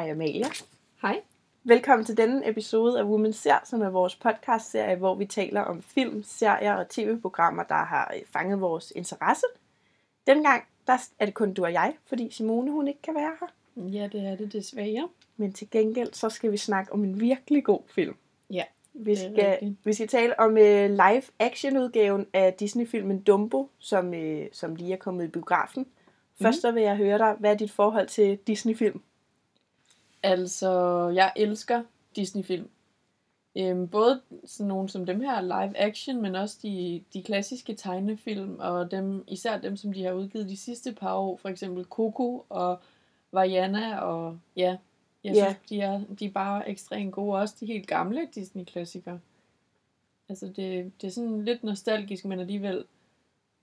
Hej Amalia. Hej. Velkommen til denne episode af Women Ser, som er vores podcastserie, hvor vi taler om film, serier og tv-programmer, der har øh, fanget vores interesse. Dengang der er det kun du og jeg, fordi Simone hun ikke kan være her. Ja, det er det desværre. Men til gengæld så skal vi snakke om en virkelig god film. Ja, Vi skal, rigtigt. vi skal tale om uh, live-action-udgaven af Disney-filmen Dumbo, som, uh, som lige er kommet i biografen. Først så vil jeg høre dig, hvad er dit forhold til Disney-film? Altså, jeg elsker Disney-film. Øhm, både sådan nogle som dem her, live action, men også de, de klassiske tegnefilm, og dem, især dem, som de har udgivet de sidste par år, for eksempel Coco og Vaiana, og ja, jeg Ja. synes, de er, de er bare ekstremt gode, også de helt gamle Disney-klassikere. Altså, det, det er sådan lidt nostalgisk, men alligevel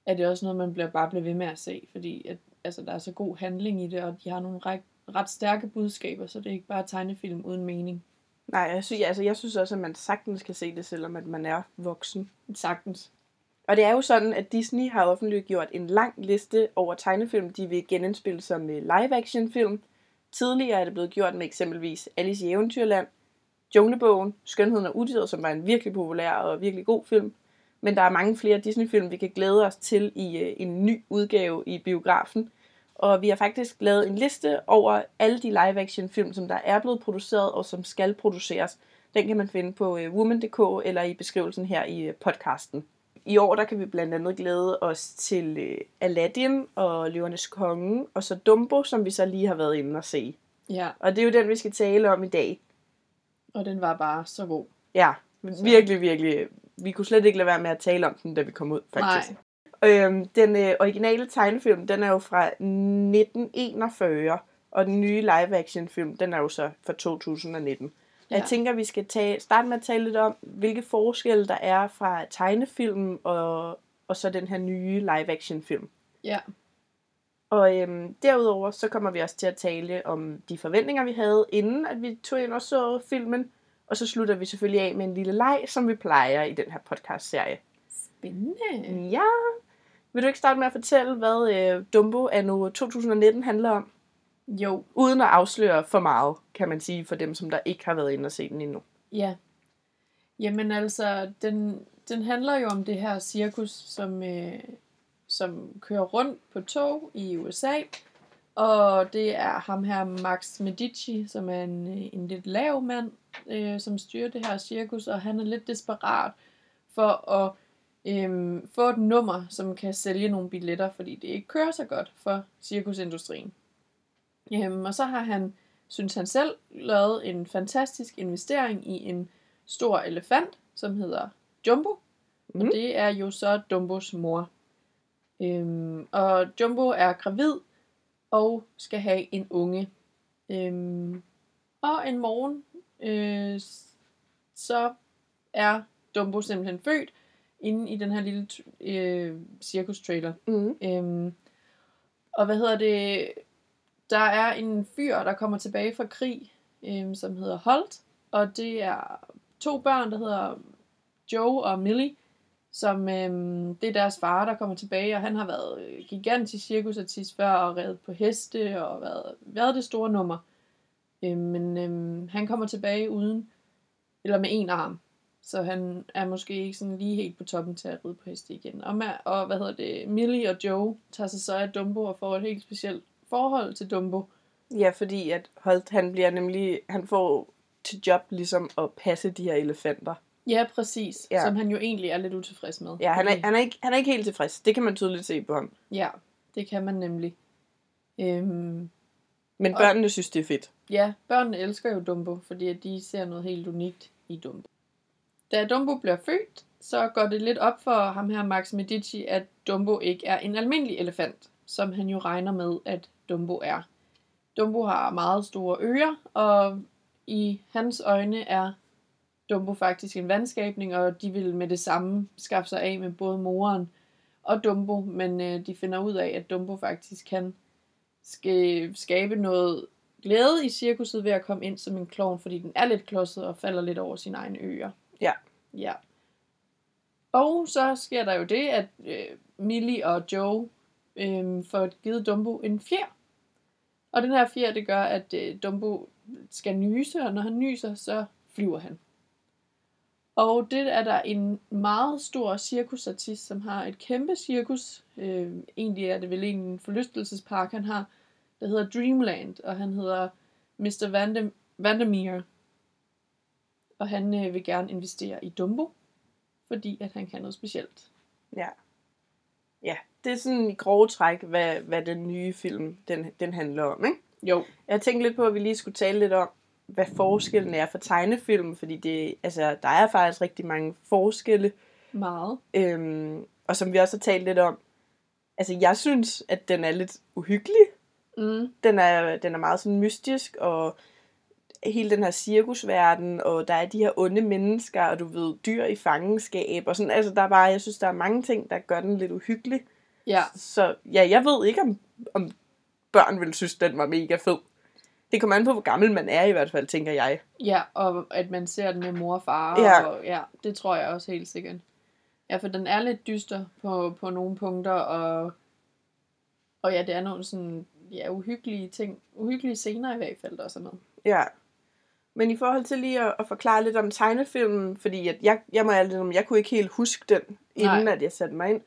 er det også noget, man bliver, bare bliver ved med at se, fordi at, altså, der er så god handling i det, og de har nogle ret, ret stærke budskaber, så det er ikke bare tegnefilm uden mening. Nej, jeg synes, altså, jeg synes også, at man sagtens kan se det, selvom at man er voksen. Sagtens. Og det er jo sådan, at Disney har offentliggjort en lang liste over tegnefilm, de vil genindspille som øh, live-action film. Tidligere er det blevet gjort med eksempelvis Alice i Eventyrland, Junglebogen, Skønheden og Udyret, som var en virkelig populær og virkelig god film. Men der er mange flere Disney-film, vi kan glæde os til i øh, en ny udgave i biografen. Og vi har faktisk lavet en liste over alle de live-action film, som der er blevet produceret og som skal produceres. Den kan man finde på øh, woman.dk eller i beskrivelsen her i øh, podcasten. I år der kan vi blandt andet glæde os til øh, Aladdin og Løvernes Konge, og så Dumbo, som vi så lige har været inde og se. Ja, Og det er jo den, vi skal tale om i dag. og den var bare så god. Ja, virkelig, virkelig. Vi kunne slet ikke lade være med at tale om den, da vi kom ud, faktisk. Nej. Øhm, den øh, originale tegnefilm, den er jo fra 1941, og den nye live-action film, den er jo så fra 2019. Ja. Jeg tænker, vi skal tage, starte med at tale lidt om, hvilke forskelle der er fra tegnefilmen og, og så den her nye live-action film. Ja, Og øhm, derudover så kommer vi også til at tale om de forventninger, vi havde, inden at vi tog ind og så filmen. Og så slutter vi selvfølgelig af med en lille leg, som vi plejer i den her podcast-serie. spændende. Ja, vil du ikke starte med at fortælle, hvad øh, Dumbo anno 2019 handler om? Jo, Uden at afsløre for meget, kan man sige, for dem, som der ikke har været inde og se den endnu. ja. Jamen altså, den, den handler jo om det her cirkus, som, øh, som kører rundt på tog i USA. Og det er ham her, Max Medici, som er en, en lidt lav mand, øh, som styrer det her cirkus, og han er lidt desperat for at øh, få et nummer, som kan sælge nogle billetter, fordi det ikke kører så godt for cirkusindustrien. Øhm, og så har han, synes han selv, lavet en fantastisk investering i en stor elefant, som hedder Jumbo. Mm. Og det er jo så Dumbos mor. Øhm, og Jumbo er gravid og skal have en unge. Øhm, og en morgen, øh, så er Dumbo simpelthen født inde i den her lille øh, cirkustrailer. Mm. Øhm, og hvad hedder det? Der er en fyr, der kommer tilbage fra krig, øhm, som hedder Holt. Og det er to børn, der hedder Joe og Millie. Som øhm, det er deres far, der kommer tilbage, og han har været øh, gigantisk cirkusartist før, og reddet på heste, og været, været det store nummer. Øhm, men øhm, han kommer tilbage uden, eller med en arm. Så han er måske ikke sådan lige helt på toppen til at ride på heste igen. Og, med, og hvad hedder det, Millie og Joe tager sig så af Dumbo og får et helt specielt forhold til Dumbo. Ja, fordi at Holt, han bliver nemlig, han får til job ligesom at passe de her elefanter. Ja, præcis. Ja. Som han jo egentlig er lidt utilfreds med. Ja, han er, han, er ikke, han er ikke helt tilfreds. Det kan man tydeligt se på ham. Ja, det kan man nemlig. Øhm, Men Og- børnene synes, det er fedt. ja, børnene elsker jo Dumbo, fordi de ser noget helt unikt i Dumbo. Da Dumbo bliver født, så går det lidt op for ham her, Max Medici, at Dumbo ikke er en almindelig elefant, som han jo regner med, at Dumbo er. Dumbo har meget store ører, og i hans øjne er Dumbo faktisk en vandskabning, og de vil med det samme skaffe sig af med både moren og Dumbo, men øh, de finder ud af, at Dumbo faktisk kan skabe noget glæde i cirkuset ved at komme ind som en klovn, fordi den er lidt klodset og falder lidt over sine egne ører. Ja. Ja. Og så sker der jo det, at øh, Millie og Joe øh, får givet Dumbo en fjer. Og den her fjer, det gør, at øh, Dumbo skal nyse, og når han nyser, så flyver han. Og det er der en meget stor cirkusartist, som har et kæmpe cirkus. Øh, egentlig er det vel en forlystelsespark, han har, der hedder Dreamland, og han hedder Mr. Vandem- Vandermeer. Og han øh, vil gerne investere i Dumbo, fordi at han kan noget specielt. Ja. Ja, det er sådan i grove træk, hvad, hvad den nye film den, den handler om, ikke? Jo. Jeg tænkte lidt på, at vi lige skulle tale lidt om, hvad forskellen er for tegnefilm, fordi det, altså, der er faktisk rigtig mange forskelle, Meget. øhm, og som vi også har talt lidt om, altså jeg synes, at den er lidt uhyggelig. Mm. Den er, den er meget sådan mystisk, og hele den her cirkusverden, og der er de her onde mennesker, og du ved, dyr i fangenskab, og sådan, altså der er bare, jeg synes, der er mange ting, der gør den lidt uhyggelig. Ja. Så ja, jeg ved ikke, om, om børn vil synes, den var mega fed. Det kommer an på, hvor gammel man er i hvert fald, tænker jeg. Ja, og at man ser den med mor og far. Ja. Og, ja, det tror jeg også helt sikkert. Ja, for den er lidt dyster på, på nogle punkter, og, og ja, det er nogle sådan, ja, uhyggelige ting, uhyggelige scener i hvert fald, der også er med. Ja. Men i forhold til lige at, at forklare lidt om tegnefilmen, fordi at jeg, jeg må ærligt om, jeg kunne ikke helt huske den, inden Nej. at jeg satte mig ind.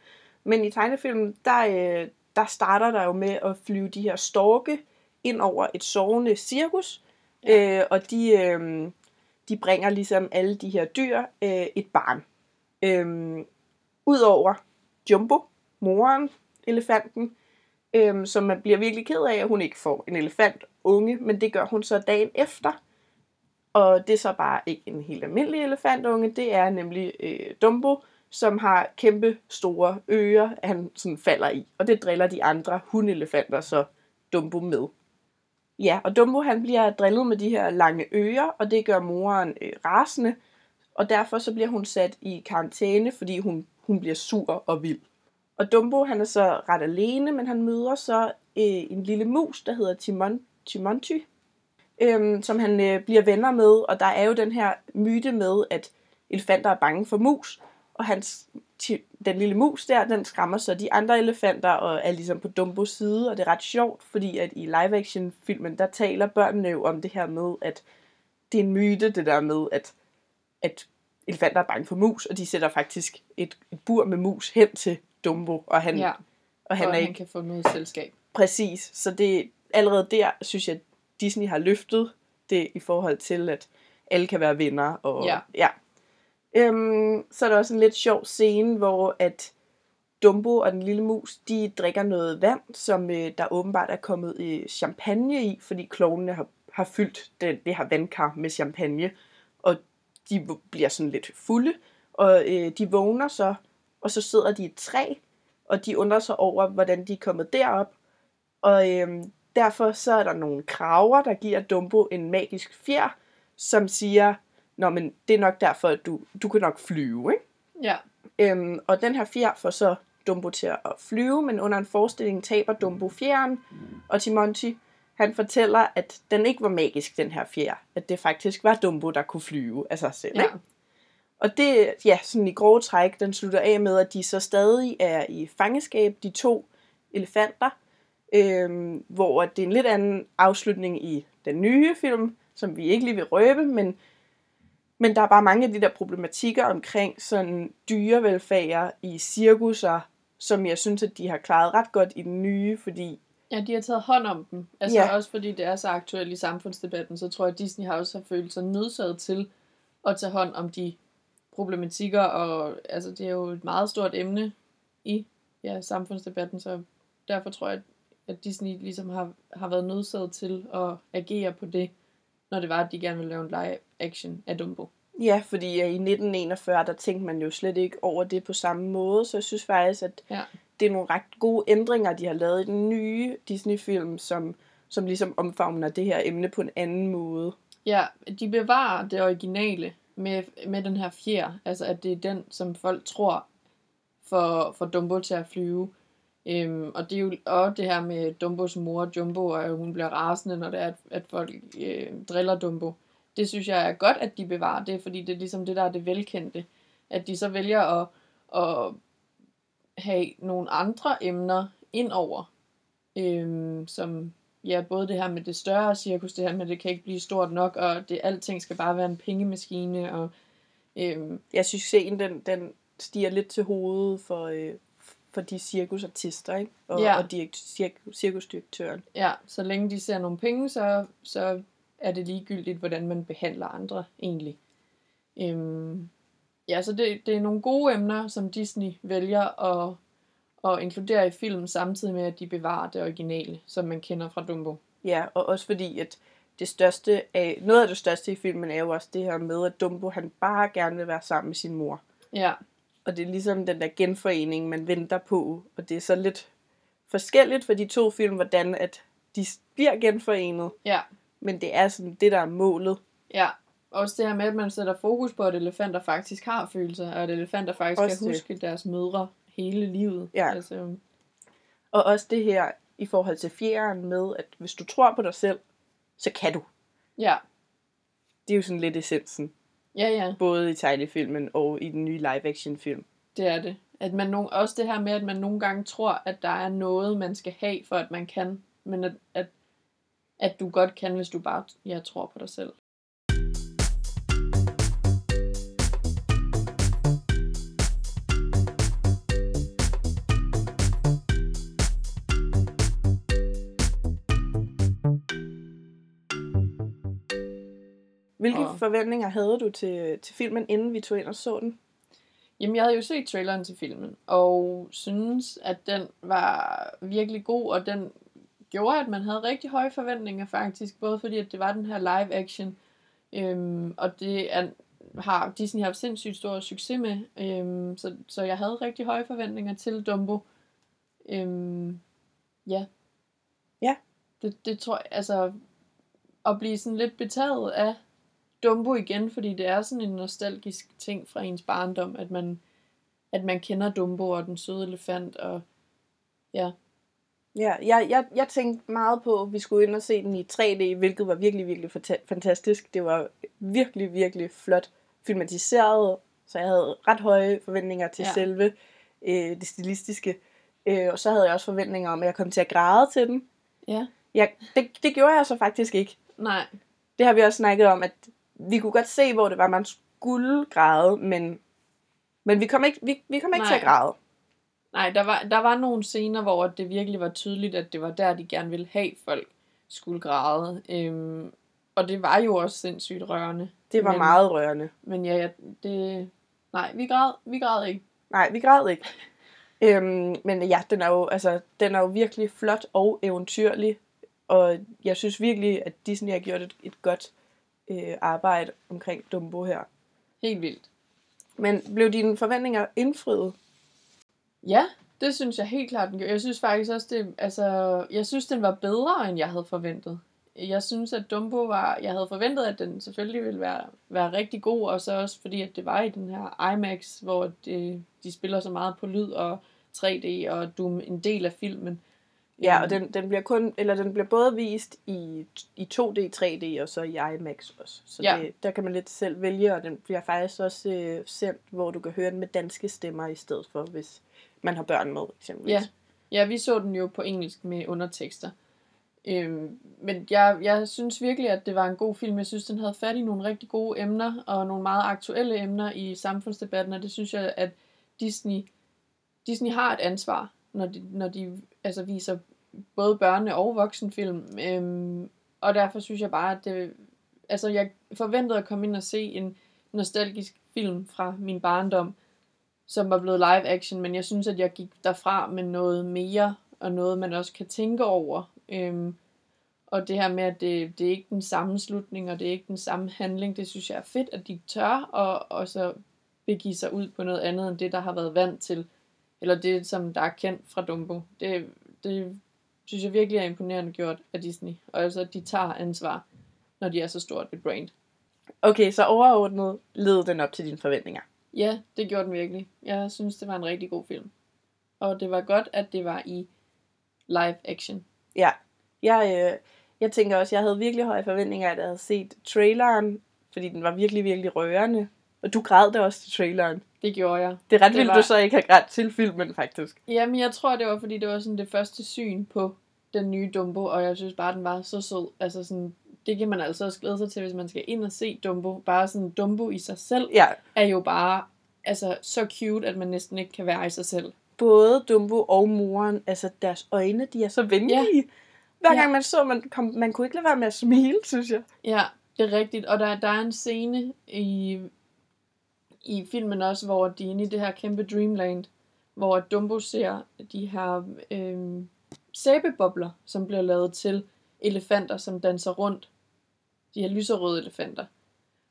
Men i tegnefilmen, der, øh, der starter der jo med at flyve de her storke ind over et sovende cirkus. Ja. Øh, og de, øh, de bringer ligesom alle de her dyr øh, et barn. Øh, Udover Jumbo, moren, elefanten, øh, som man bliver virkelig ked af, at hun ikke får en elefant unge, men det gør hun så dagen efter. Og det er så bare ikke en helt almindelig elefantunge, det er nemlig øh, Dumbo, som har kæmpe store ører, han sådan falder i. Og det driller de andre hundelefanter så Dumbo med. Ja, og Dumbo han bliver drillet med de her lange ører, og det gør moren øh, rasende. Og derfor så bliver hun sat i karantæne, fordi hun, hun bliver sur og vild. Og Dumbo han er så ret alene, men han møder så øh, en lille mus, der hedder Timon, Timonty, øhm, som han øh, bliver venner med. Og der er jo den her myte med, at elefanter er bange for mus. Og hans, den lille mus der, den skræmmer så de andre elefanter og er ligesom på Dumbos side. Og det er ret sjovt, fordi at i live-action-filmen, der taler børnene jo om det her med, at det er en myte, det der med, at, at elefanter er bange for mus. Og de sætter faktisk et, et bur med mus hen til Dumbo. Og han, Ja, og han og er han ikke kan få noget selskab. Præcis, så det allerede der, synes jeg, Disney har løftet det i forhold til, at alle kan være venner. Og, Ja. ja. Øhm, så er der også en lidt sjov scene, hvor at Dumbo og den lille mus, de drikker noget vand, som øh, der åbenbart er kommet øh, champagne i, fordi klovnene har, har fyldt det, det her vandkar med champagne, og de bliver sådan lidt fulde, og øh, de vågner så, og så sidder de i et træ, og de undrer sig over, hvordan de er kommet derop, og øhm, derfor så er der nogle kraver, der giver Dumbo en magisk fjer, som siger, Nå, men det er nok derfor, at du, du kan nok flyve, ikke? Ja, Øhm, og den her fjer får så Dumbo til at flyve, men under en forestilling taber Dumbo fjeren, og Timonti, han fortæller, at den ikke var magisk, den her fjer. At det faktisk var Dumbo, der kunne flyve af sig selv. ja. Ikke? Og det, ja, sådan i grove træk, den slutter af med, at de så stadig er i fangeskab, de to elefanter, øhm, hvor det er en lidt anden afslutning i den nye film, som vi ikke lige vil røbe, men, men der er bare mange af de der problematikker omkring sådan dyrevelfærd i cirkusser, som jeg synes, at de har klaret ret godt i den nye, fordi Ja, de har taget hånd om dem. Altså Ja. også fordi det er så aktuelt i samfundsdebatten, så tror jeg, at Disney har også har følt sig nødsaget til at tage hånd om de problematikker, og altså det er jo et meget stort emne i ja, samfundsdebatten, så derfor tror jeg, at Disney ligesom har, har været nødsaget til at agere på det, når det var, at de gerne ville lave en live action af Dumbo. Ja, fordi i 1941, der tænkte man jo slet ikke over det på samme måde, så jeg synes faktisk, at Ja. det er nogle ret gode ændringer, de har lavet i den nye Disney-film, som, som ligesom omfavner det her emne på en anden måde. Ja, de bevarer det originale med, med den her fjer. Altså, at det er den, som folk tror for, for Dumbo til at flyve. Øhm, og det er jo også det her med Dumbos mor, Jumbo, og at hun bliver rasende, når det er, at, at folk øh, driller Dumbo. Det synes jeg er godt, at de bevarer det, fordi det er ligesom det, der er det velkendte. At de så vælger at, at have nogle andre emner ind over, øhm, som, ja, både det her med det større cirkus, det her med, at det kan ikke blive stort nok, og det alting skal bare være en pengemaskine, og øhm, Jeg synes, scenen, den, den stiger lidt til hovedet for, øh, for de cirkusartister, ikke? Og, Ja. og direkt, cirkus, cirkusdirektøren. ja, så længe de ser nogle penge, så, så er det ligegyldigt, hvordan man behandler andre egentlig. Øhm, ja, så det, det er nogle gode emner, som Disney vælger at, at inkludere i filmen, samtidig med, at de bevarer det originale, som man kender fra Dumbo. Ja, og også fordi, at det største af, noget af det største i filmen er jo også det her med, at Dumbo han bare gerne vil være sammen med sin mor. Ja, Og det er ligesom den der genforening, man venter på. Og det er så lidt forskelligt for de to film, hvordan at de bliver genforenet. ja, Men det er sådan det, der er målet. ja. Også det her med, at man sætter fokus på, at elefanter faktisk har følelser, og at elefanter faktisk Også kan det. huske deres mødre hele livet. Ja. Altså, Og også det her i forhold til fjeren med, at hvis du tror på dig selv, så kan du. ja, Det er jo sådan lidt essensen. Ja, ja. Både i tegnefilmen og i den nye live-action film. Det er det. At man nogle, også det her med, at man nogle gange tror, at der er noget, man skal have, for at man kan. Men at, at, at du godt kan, hvis du bare ja, tror på dig selv. Forventninger havde du til, til filmen, inden vi tog ind og så den? Jamen, jeg havde jo set traileren til filmen, og synes, at den var virkelig god, og den gjorde, at man havde rigtig høje forventninger faktisk, både fordi, at det var den her live action, øhm, og det er, har Disney haft sindssygt stor succes med, øhm, så, så jeg havde rigtig høje forventninger til Dumbo. Øhm, ja. Ja. Det, det tror jeg, altså, at blive sådan lidt betaget af Dumbo igen, fordi det er sådan en nostalgisk ting fra ens barndom, at man, at man kender Dumbo og den søde elefant, og ja, Ja, jeg, jeg, jeg tænkte meget på, at vi skulle ind og se den i 3D, hvilket var virkelig, virkelig fanta- fantastisk. Det var virkelig, virkelig flot filmatiseret, så jeg havde ret høje forventninger til Ja. ja. selve øh, det stilistiske. Øh, og så havde jeg også forventninger om, at jeg kom til at græde til den. ja, Ja, det, det gjorde jeg så faktisk ikke. nej, Det har vi også snakket om, at vi kunne godt se, hvor det var, man skulle græde, men, men vi kom ikke, vi, vi kom ikke til at græde. nej, der var, der var nogle scener, hvor det virkelig var tydeligt, at det var der, de gerne ville have folk skulle græde, øhm, og det var jo også sindssygt rørende. Det var Men- meget rørende. Men ja, ja det, nej, vi græd, vi græd ikke. Nej, vi græd ikke. øhm, men ja, den er, jo, altså, den er jo virkelig flot og eventyrlig. Og jeg synes virkelig, at Disney har gjort et, et godt øh, arbejde omkring Dumbo her. Helt vildt. Men blev dine forventninger indfriet? Ja, det synes jeg helt klart, den gjorde. Jeg synes faktisk også, det, altså, jeg synes, den var bedre, end jeg havde forventet. Jeg synes, at Dumbo var, jeg havde forventet, at den selvfølgelig ville være, være rigtig god, og så også fordi, at det var i den her IMAX, hvor det, de spiller så meget på lyd og 3D, og du er en del af filmen. Ja, Øhm, og den, den bliver kun, eller den bliver både vist i, i 2D, 3D og så i IMAX også. Så Ja. ja. det, der kan man lidt selv vælge, og den bliver faktisk også øh, sendt, hvor du kan høre den med danske stemmer i stedet for, hvis man har børn med, eksempelvis. Ja. Ja, vi så den jo på engelsk med undertekster. Øhm, men jeg, jeg synes virkelig, at det var en god film. Jeg synes, den havde fat i nogle rigtig gode emner, og nogle meget aktuelle emner i samfundsdebatten, og det synes jeg, at Disney, Disney har et ansvar, når de, når de altså, viser både børne- og voksenfilm. Øhm, og derfor synes jeg bare, at det, altså, jeg forventede at komme ind og se en nostalgisk film fra min barndom, som var blevet live action, men jeg synes, at jeg gik derfra med noget mere, og noget, man også kan tænke over. Øhm, og det her med, at det, det er ikke den samme slutning, og det er ikke den samme handling, det synes jeg er fedt, at de tør, og, og så begive sig ud på noget andet, end det, der har været vant til, eller det, som der er kendt fra Dumbo. Det, det synes jeg virkelig er imponerende gjort af Disney, og altså, at de tager ansvar, når de er så stort et brand. Okay, så overordnet led den op til dine forventninger. Ja, det gjorde den virkelig. Jeg synes, det var en rigtig god film. Og det var godt, at det var i live action. Ja, jeg, øh, jeg tænker også, jeg havde virkelig høje forventninger, at jeg havde set traileren, fordi den var virkelig, virkelig rørende. Og du græd da også til traileren. Det gjorde jeg. Det er ret Det vildt, var- du så ikke har grædt til filmen, faktisk. Jamen, jeg tror, det var, fordi det var sådan det første syn på den nye Dumbo, og jeg synes bare, den var så sød. Altså sådan, det kan man altså også glæde sig til, hvis man skal ind og se Dumbo. Bare sådan Dumbo i sig selv Ja, er jo bare altså, så cute, at man næsten ikke kan være i sig selv. både Dumbo og moren, altså deres øjne, de er så venlige. Ja. Hver Ja. gang man så, man, kom, man kunne ikke lade være med at smile, synes jeg. Ja, det er rigtigt. Og der, der er en scene i, i filmen også, hvor de er inde i det her kæmpe Dreamland, hvor Dumbo ser de her øh, sæbebobler, som bliver lavet til elefanter, som danser rundt. De her lyserøde elefanter.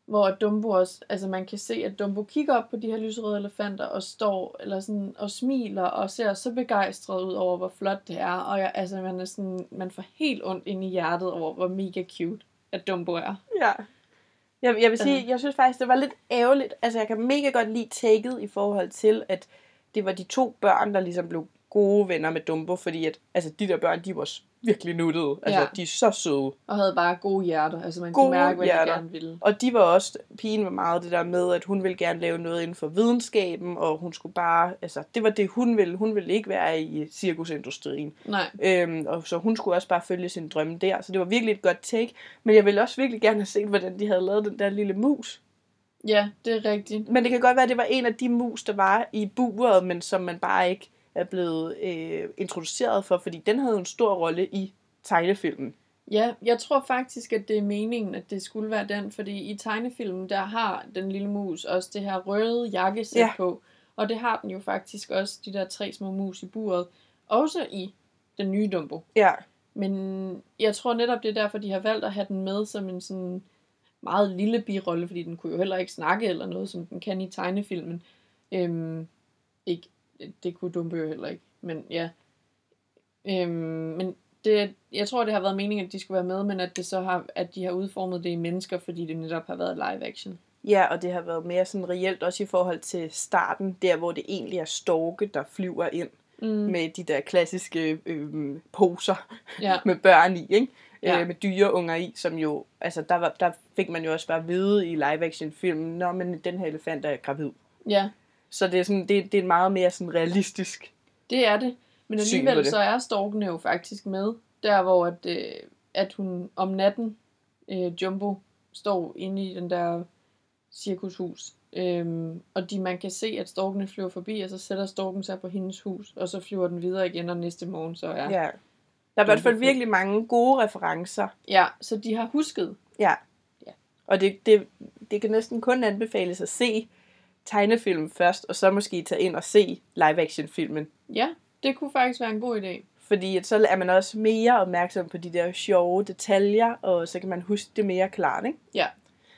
Hvor Dumbo også, altså man kan se, at Dumbo kigger op på de her lyserøde elefanter og står eller sådan, og smiler og ser så begejstret ud over, hvor flot det er. Og jeg, altså man, er sådan, man får helt ondt ind i hjertet over, hvor mega cute at Dumbo er. Ja. Jeg, jeg vil sige, Ja. jeg synes faktisk, det var lidt ærgerligt. Altså, jeg kan mega godt lide taket i forhold til, at det var de to børn, der ligesom blev gode venner med Dumbo, fordi at, altså, de der børn, de var virkelig nuttede. Altså, Ja. de er så søde. Og havde bare gode hjerter. Altså man Gode kunne mærke, hvad hjerter. de gerne ville. Og de var også, pigen var meget det der med, at hun ville gerne lave noget inden for videnskaben, og hun skulle bare, altså, det var det, hun ville. Hun ville ikke være i cirkusindustrien. Nej, Øhm, og så hun skulle også bare følge sin drømme der. Så det var virkelig et godt take. Men jeg ville også virkelig gerne have set, hvordan de havde lavet den der lille mus. ja, det er rigtigt. Men det kan godt være, at det var en af de mus, der var i buret, men som man bare ikke er blevet øh, introduceret for, fordi den havde en stor rolle i tegnefilmen. Ja, jeg tror faktisk, at det er meningen, at det skulle være den, fordi i tegnefilmen, der har den lille mus også det her røde jakkesæt Ja. på. Og det har den jo faktisk også, de der tre små mus i buret. Også i den nye Dumbo. Ja, Men jeg tror netop, det er derfor, de har valgt at have den med som en sådan meget lille birolle, fordi den kunne jo heller ikke snakke eller noget, som den kan i tegnefilmen. Øhm, ikke, det kunne Dumbo jo heller ikke, men ja. Øhm, men det, jeg tror, det har været meningen, at de skulle være med, men at, det så har, at de har udformet det i mennesker, fordi det netop har været live action. ja, og det har været mere sådan reelt også i forhold til starten, der hvor det egentlig er storke, der flyver ind Mm. med de der klassiske øh, poser Ja, med børn i, ikke? Ja. Øh, med dyreunger i, som jo, altså der, var, der fik man jo også bare at vide i live-action filmen, når men den her elefant er gravid. ja, Så det er, sådan, det, det er meget mere sådan realistisk. det er det. Men alligevel det. så er storkene jo faktisk med, der hvor at, øh, at hun om natten, øh, Jumbo, står inde i den der cirkushus. Øhm, og de, man kan se, at storkene flyver forbi, og så sætter storken sig på hendes hus, og så flyver den videre igen, og næste morgen så er... Ja. Der er i hvert fald virkelig mange gode referencer. ja så de har husket. Ja. Ja. Og det, det, det kan næsten kun anbefales at se tegnefilmen først, og så måske tage ind og se live-action-filmen. Ja, det kunne faktisk være en god idé. Fordi at så er man også mere opmærksom på de der sjove detaljer, og så kan man huske det mere klart, ikke? Ja,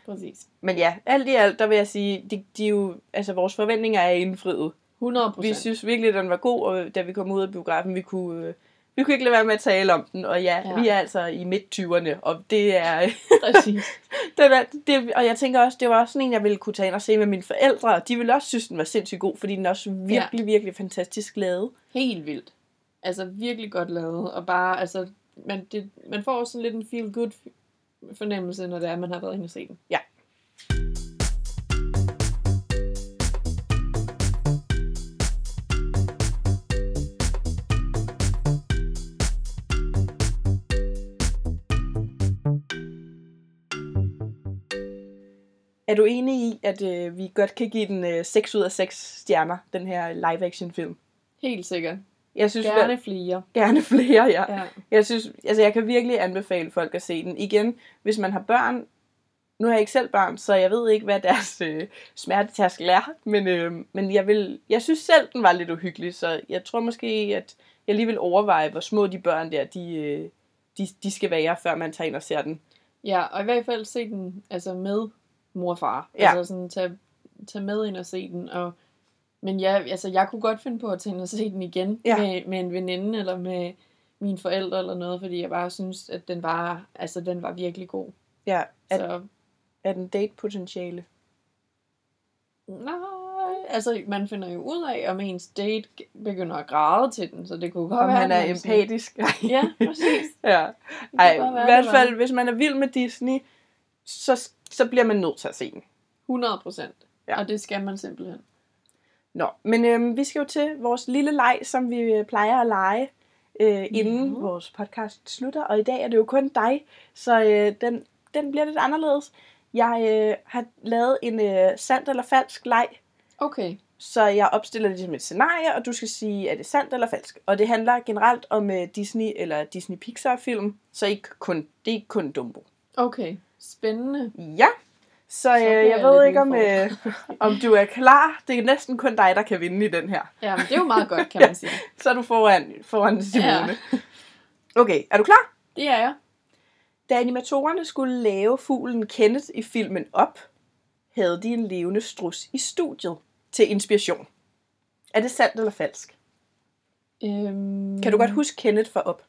præcis. Men ja, alt i alt, der vil jeg sige, de, de er jo, altså vores forventninger er indfriet. 100% Vi synes virkelig, at den var god, og da vi kom ud af biografen, vi kunne, øh, vi kunne ikke lade være med at tale om den. Og ja, Ja. vi er altså i midt-20'erne, og det er, præcis. den er det, og jeg tænker også, det var også sådan en, jeg ville kunne tage ind og se med mine forældre, og de ville også synes, den var sindssygt god, fordi den er også virkelig, ja. virkelig fantastisk lavet. Helt vildt. Altså virkelig godt lavet, og bare, altså, man, det, man får også sådan lidt en feel-good fornemmelse, når det er, man har været inde og se den. Ja. Er du enig i, at øh, vi godt kan give den øh, 6 ud af 6 stjerner, den her live-action film? Helt sikkert. Jeg synes, Gerne flere. gerne flere, ja. Ja. Jeg synes, altså jeg kan virkelig anbefale folk at se den. Igen, hvis man har børn, nu har jeg ikke selv børn, så jeg ved ikke, hvad deres øh, smertetærskel er, men, øh, men jeg, vil, jeg synes selv, den var lidt uhyggelig, så jeg tror måske, at jeg lige vil overveje, hvor små de børn der, de, øh, de, de skal være, før man tager ind og ser den. ja, og i hvert fald se den altså med mor og far. Ja. Altså sådan, tage, tage med ind og se den. Og, men ja, altså jeg kunne godt finde på at tage ind og se den igen Ja. med, med en veninde eller med mine forældre eller noget, fordi jeg bare synes, at den var, altså, den var virkelig god. Ja, er, Så er den date-potentiale? Nej, altså man finder jo ud af, om ens date begynder at græde til den, så det kunne godt Om være, han er empatisk? Ja, præcis. ja. Ej, i hvert fald, hvis man er vild med Disney, så, så bliver man nødt til at se den. 100 procent. Ja. Og det skal man simpelthen. Nå, men øhm, vi skal jo til vores lille leg, som vi øh, plejer at lege. øh, inden Ja. vores podcast slutter. Og i dag er det jo kun dig, så øh, den, den bliver lidt anderledes. Jeg øh, har lavet en øh, sandt eller falsk leg, Okay. så jeg opstiller det som et scenarie, og du skal sige, er det sandt eller falsk. Og det handler generelt om øh, Disney eller Disney Pixar film, så ikke kun, det er ikke kun Dumbo. Okay. Spændende. Ja, så, øh, bliver jeg ved ikke, om, øh, om du er klar. Det er næsten kun dig, der kan vinde i den her. Ja, men det er jo meget godt, kan man sige. Så er du foran, foran Simone. Ja. Okay, er du klar? Det er jeg. Da animatorerne skulle lave fuglen Kenneth i filmen op, havde de en levende strus i studiet til inspiration. Er det sandt eller falsk? Øhm, Kan du godt huske Kenneth for op?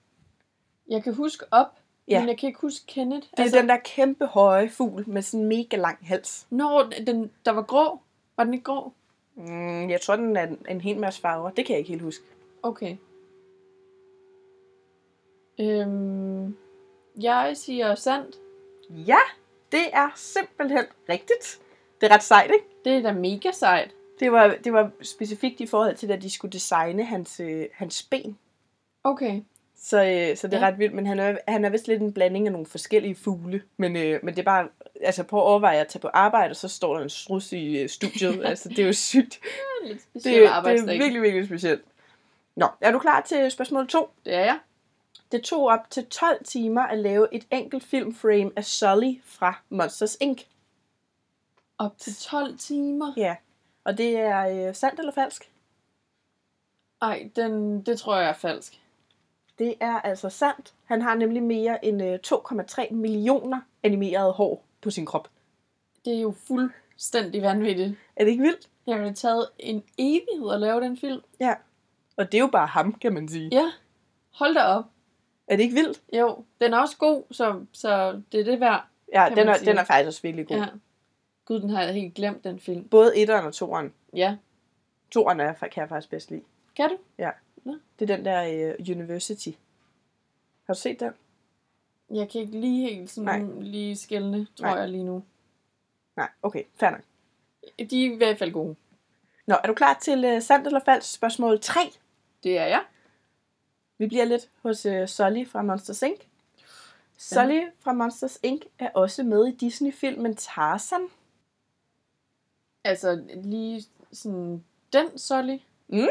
Jeg kan huske op, Ja. men jeg kan ikke huske Kenneth. Det er altså, den der kæmpe høje fugl med sådan en mega lang hals. Når den, der var grå. Var den ikke grå? Mm, jeg tror, den er en, en hel masse farver. Det kan jeg ikke helt huske. Okay. Øhm, jeg siger sandt. Ja, det er simpelthen rigtigt. Det er ret sejt, ikke? Det er da mega sejt. Det var, det var specifikt i forhold til, at de skulle designe hans, øh, hans ben. Okay. Så, øh, så det er Ja. ret vildt, men han er, han er vist lidt en blanding af nogle forskellige fugle. Men, øh, men det er bare, altså på at overveje at tage på arbejde, og så står der en strus i øh, studiet. altså det er jo sygt. Lidt Det, det er virkelig, virkelig specielt. Nå, er du klar til spørgsmål 2? Det er jeg. Det tog op til 12 timer at lave et enkelt filmframe af Sully fra Monsters Inc. Op til 12 timer. Ja, og det er øh, sandt eller falsk? Ej, den, det tror jeg er falsk. Det er altså sandt. Han har nemlig mere end øh, 2,3 millioner animerede hår på sin krop. Det er jo fuldstændig vanvittigt. Er det ikke vildt? Jeg har taget en evighed at lave den film. Ja. Og det er jo bare ham, kan man sige. Ja, hold da op. Er det ikke vildt? Jo, den er også god, så, så det er det værd. Ja, den er, sige. den er faktisk også virkelig god. Ja. Gud, den har jeg helt glemt, den film. Både etteren og toeren. Ja, Toeren er, kan jeg faktisk bedst lide. kan du? Det er den der uh, University. Har du set den? Jeg kan ikke lige helt sådan Nej. lige skældne, tror Nej. jeg lige nu. Nej, okay, fair nok. De er i hvert fald gode. Nå, er du klar til uh, sandt eller falsk spørgsmål 3? Det er jeg. Vi bliver lidt hos uh, Sully fra Monsters Inc. Sully fra Monsters Inc. er også med i Disney-filmen Tarzan. Altså lige sådan den Solly. Mm.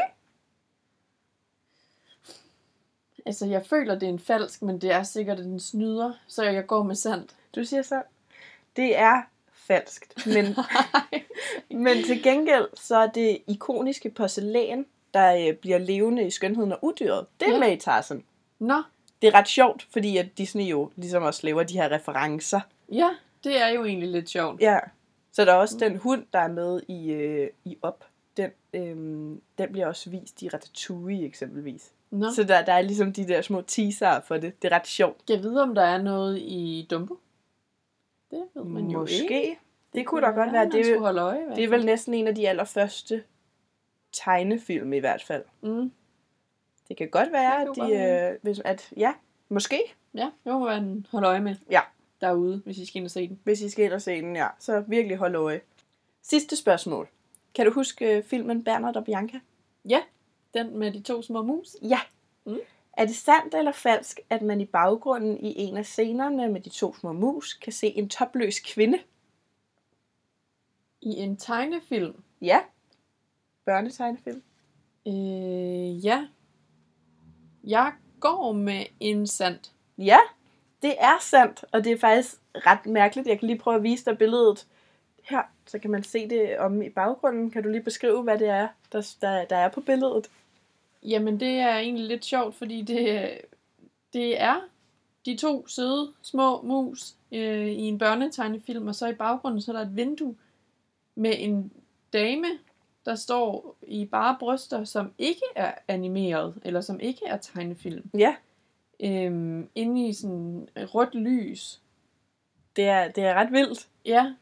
Altså jeg føler det er en falsk, men det er sikkert en snyder, så jeg går med sandt. Du siger så. Det er falskt, men, men til gengæld så er det ikoniske porcelæn, der øh, bliver levende i skønheden og udyret. Det er Ja. med i Tarzan. Nå, Det er ret sjovt, fordi at Disney jo ligesom også laver de her referencer. ja, det er jo egentlig lidt sjovt. Ja. Så der er også den hund, der er med i, øh, i Op. Den, øhm, den bliver også vist i Ratatouille eksempelvis. Nå, Så der, der er ligesom de der små teaser for det. Det er ret sjovt. jeg ved om der er noget i Dumbo. Det ved man jo Måske. ikke. Det kunne da godt være. Det er, holde øje, det er vel næsten en af de allerførste tegnefilm i hvert fald. Mm. Det kan godt være, Det at, de, øh, hvis, at ja, måske, Ja, det må man holde øje med. Ja. Derude, hvis I skal ind og se den. hvis I skal ind og se den, ja. Så virkelig hold øje. Sidste spørgsmål. Kan du huske øh, filmen Bernard og Bianca? Ja, den med de to små mus. Ja. Mm. Er det sandt eller falsk, at man i baggrunden i en af scenerne med de to små mus kan se en topløs kvinde? I en tegnefilm. Ja. Børnetegnefilm. Øh, ja. Jeg går med en sandt. Ja, det er sandt, og det er faktisk ret mærkeligt. Jeg kan lige prøve at vise dig billedet her, så kan man se det om i baggrunden. Kan du lige beskrive, hvad det er, der, der, der er på billedet? Jamen, det er egentlig lidt sjovt, fordi det, det er de to søde små mus øh, i en børnetegnefilm, og så i baggrunden så er der et vindue med en dame, der står i bare bryster, som ikke er animeret, eller som ikke er tegnefilm. Ja, Øhm, inde i sådan rødt lys. det er, det er ret vildt. Ja,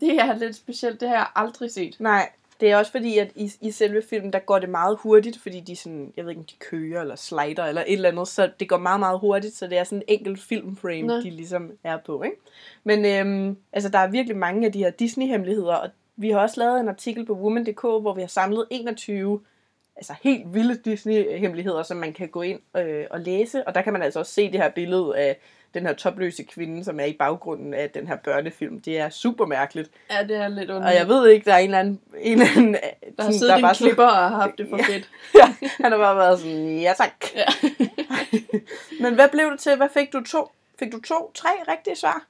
det er lidt specielt. Det har jeg aldrig set. Nej, det er også fordi, at i, i selve filmen, der går det meget hurtigt, fordi de sådan, jeg ved ikke, om de kører eller slider eller et eller andet, så det går meget, meget hurtigt, så det er sådan en enkelt filmframe, Nå. de ligesom er på, ikke? Men øhm, altså, der er virkelig mange af de her Disney-hemmeligheder, og vi har også lavet en artikel på woman.dk, hvor vi har samlet 21 altså helt vilde Disney-hemmeligheder, som man kan gå ind øh, og læse. Og der kan man altså også se det her billede af den her topløse kvinde, som er i baggrunden af den her børnefilm. Det er super mærkeligt. Ja, det er lidt Og underligt. jeg ved ikke, der er en eller anden... En eller anden der har siddet en bare klipper og har haft det for fedt. ja, han har bare været sådan, ja tak. Ja. Men hvad blev det til? Hvad fik du to? Fik du to, tre rigtige svar?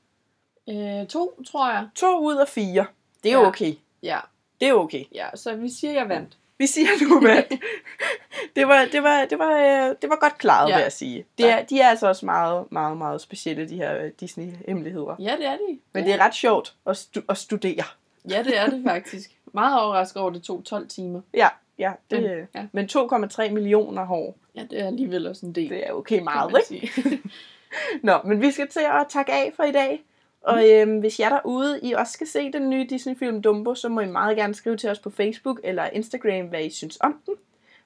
øh, to, tror jeg. To ud af fire. Det er Ja. okay. Ja, Det er okay. ja, så vi siger, jeg vandt. Vi siger nu, hvad. det, var, det, var, det, var, øh, det var godt klaret, Ja. vil jeg sige. Det er, de er altså også meget, meget, meget specielle, de her øh, Disney-hemmeligheder. Ja, det er de. Men det er ret sjovt at, stu- at studere. Ja, det er det faktisk. Meget overrasket over, at det tog 12 timer. Ja, ja. Det, Men, øh, ja. Men 2,3 millioner hår, Ja, det er alligevel også en del. det er okay meget, ikke? Nå, men vi skal til at takke af for i dag. Og øhm, hvis jer derude, I også skal se den nye Disney-film Dumbo, så må I meget gerne skrive til os på Facebook eller Instagram, hvad I synes om den.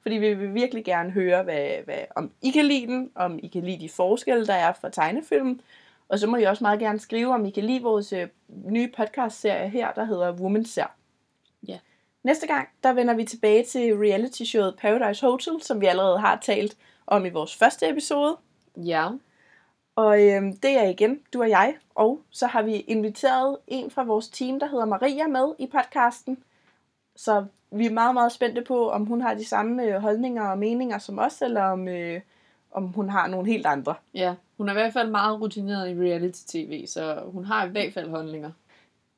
Fordi vi vil virkelig gerne høre, hvad, hvad, om I kan lide den, om I kan lide de forskelle, der er fra tegnefilmen. Og så må I også meget gerne skrive, om I kan lide vores øh, nye podcast-serie her, der hedder Woman Ser. Ja. Næste gang, der vender vi tilbage til reality-showet Paradise Hotel, som vi allerede har talt om i vores første episode. ja, Og øhm, det er igen du og jeg. Og så har vi inviteret en fra vores team, der hedder Maria, med i podcasten. Så vi er meget, meget spændte på, om hun har de samme øh, holdninger og meninger som os, eller om, øh, om hun har nogle helt andre. ja. Hun er i hvert fald meget rutineret i reality-tv, så hun har i hvert fald holdninger.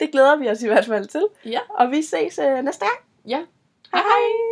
Det glæder vi os i hvert fald til. Ja. Og vi ses øh, næste gang. Ja. Hej hej!